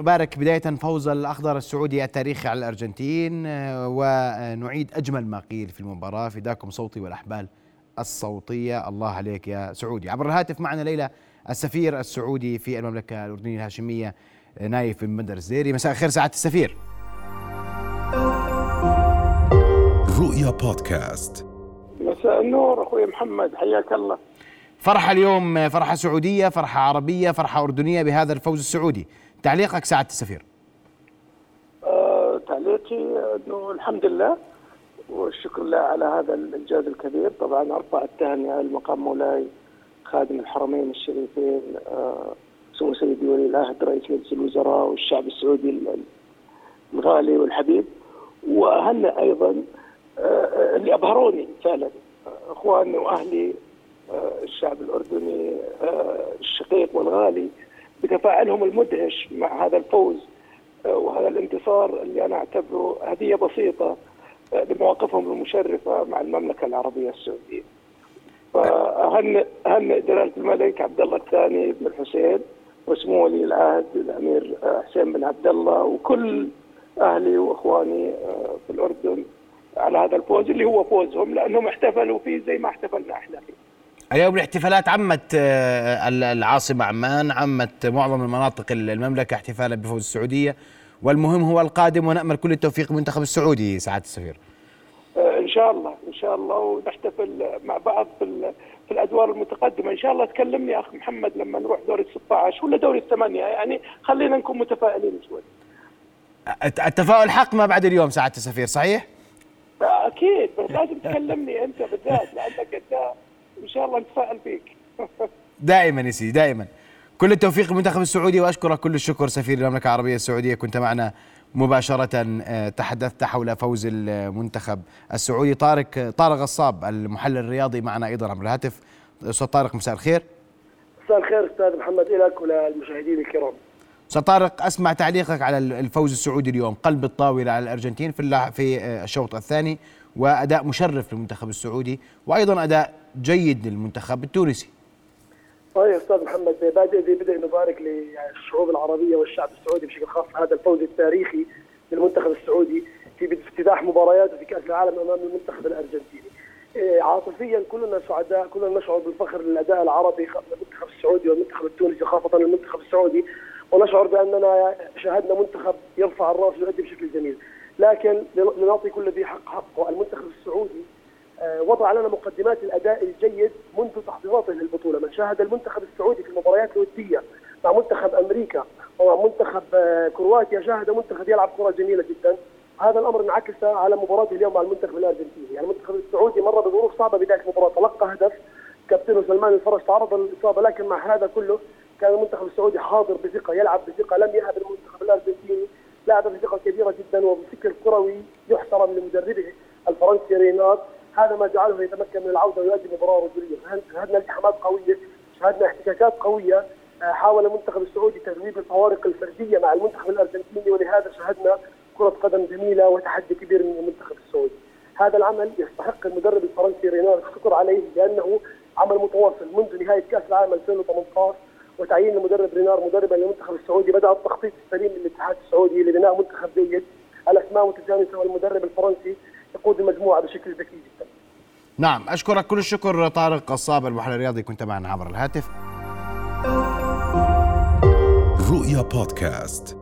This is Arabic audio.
نبارك بداية فوز الأخضر السعودي التاريخي على الأرجنتين آه، ونعيد أجمل ما قيل في المباراة. فداكم صوتي والأحبال الصوتية. الله عليك يا سعودي. عبر الهاتف معنا ليلى السفير السعودي في المملكة الأردنية الهاشمية آه، نايف بن بدر الزيري. مساء الخير سعادة السفير. رؤيا بودكاست. مساء النور أخوي محمد حياك الله. فرحة اليوم آه، فرحة سعودية فرحة عربية فرحة أردنية بهذا الفوز السعودي. تعليقك سعادة السفير. آه تعليقي إنه الحمد لله والشكر لله على هذا الإنجاز الكبير. طبعا ارفع التهنئه لمقام مولاي خادم الحرمين الشريفين آه سمو سيدي ولي العهد رئيس مجلس الوزراء والشعب السعودي الغالي والحبيب. واهنئ أيضا آه اللي أبهروني فعلا إخواني وأهلي الشعب الأردني الشقيق والغالي بتفاعلهم المدهش مع هذا الفوز آه، وهذا الانتصار اللي أنا أعتبره هدية بسيطة آه، لمواقفهم المشرفة مع المملكة العربية السعودية. فأهنئ أهنئ جلالة الملك عبد الله الثاني بن الحسين وسمو ولي العهد الأمير آه، حسين بن عبد الله وكل أهلي وإخواني في الأردن على هذا الفوز اللي هو فوزهم لأنهم احتفلوا فيه زي ما احتفلنا إحنا فيه. اليوم الاحتفالات عمت آه، العاصمة عمان عمت معظم المناطق المملكة احتفالا بفوز السعودية. والمهم هو القادم ونأمل كل التوفيق المنتخب السعودي سعادة السفير. آه، إن شاء الله إن شاء الله ونحتفل مع بعض في في الأدوار المتقدمة. إن شاء الله تكلمني أخ محمد لما نروح دوري ال 16 ولا دوري الثمانية يعني خلينا نكون متفائلين شوي. التفاؤل حق ما بعد اليوم سعادة السفير صحيح؟ آه، أكيد بس لازم تكلمني أنت بالذات لأنك أنت إن شاء الله نتفائل فيك. دائما يا سيدي دائما. كل التوفيق للمنتخب السعودي وأشكرك كل الشكر سفير المملكة العربية السعودية. كنت معنا مباشرة آه، تحدثت حول فوز المنتخب السعودي. طارق طارق غصاب المحلل الرياضي معنا أيضا عبر الهاتف. أستاذ طارق مساء الخير. مساء الخير أستاذ محمد لك وللمشاهدين الكرام. أستاذ طارق أسمع تعليقك على الفوز السعودي اليوم. قلب الطاولة على الأرجنتين في في آه، الشوط الثاني وأداء مشرف للمنتخب السعودي وأيضا أداء جيد للمنتخب التونسي صحيح أستاذ محمد بادئ ببدء نبارك للشعوب العربية والشعب السعودي بشكل خاص هذا الفوز التاريخي للمنتخب السعودي في افتتاح مبارياته في كأس العالم أمام المنتخب الأرجنتيني. إيه، عاطفيا كلنا سعداء كلنا نشعر بالفخر للأداء العربي المنتخب السعودي والمنتخب التونسي خاصة المنتخب السعودي ونشعر بأننا شاهدنا منتخب يرفع الرأس ويؤدي بشكل جميل. لكن لنعطي كل ذي حق حقه المنتخب السعودي وضع لنا مقدمات الأداء الجيد منذ تحضيراته للبطولة، من شاهد المنتخب السعودي في المباريات الودية مع منتخب أمريكا ومع منتخب آه، كرواتيا شاهد منتخب يلعب كرة جميلة جدا، هذا الأمر انعكس على مباراته اليوم مع المنتخب الأرجنتيني، يعني المنتخب السعودي مر بظروف صعبة بداية المباراة، تلقى هدف. كابتنه سلمان الفرج تعرض للإصابة لكن مع هذا كله كان المنتخب السعودي حاضر بثقة يلعب بثقة لم يهب المنتخب الأرجنتيني. لعب بثقة كبيرة جدا وبفكر كروي يحترم لمدربه الفرنسي رينار هذا ما جعله يتمكن من العودة ويؤدي مباراه رجوليه شاهدنا التحامات قوية؟ شاهدنا احتكاكات قوية. آه، حاول المنتخب السعودي تذويب الفوارق الفردية مع المنتخب الأرجنتيني ولهذا شاهدنا كرة قدم جميلة وتحدي كبير من المنتخب السعودي. هذا العمل يستحق المدرب الفرنسي رينار الشكر عليه لأنه عمل متواصل منذ نهاية كأس العالم 2018 وتعيين المدرب رينار مدربا للمنتخب السعودي. بدأ التخطيط السليم للاتحاد السعودي لبناء منتخب جيد. الأسماء متجانسة والمدرب الفرنسي يقود المجموعة بشكل ذكي جدا. نعم أشكرك كل الشكر طارق قصاب المحلل الرياضي كنت معنا عبر الهاتف. رؤيا بودكاست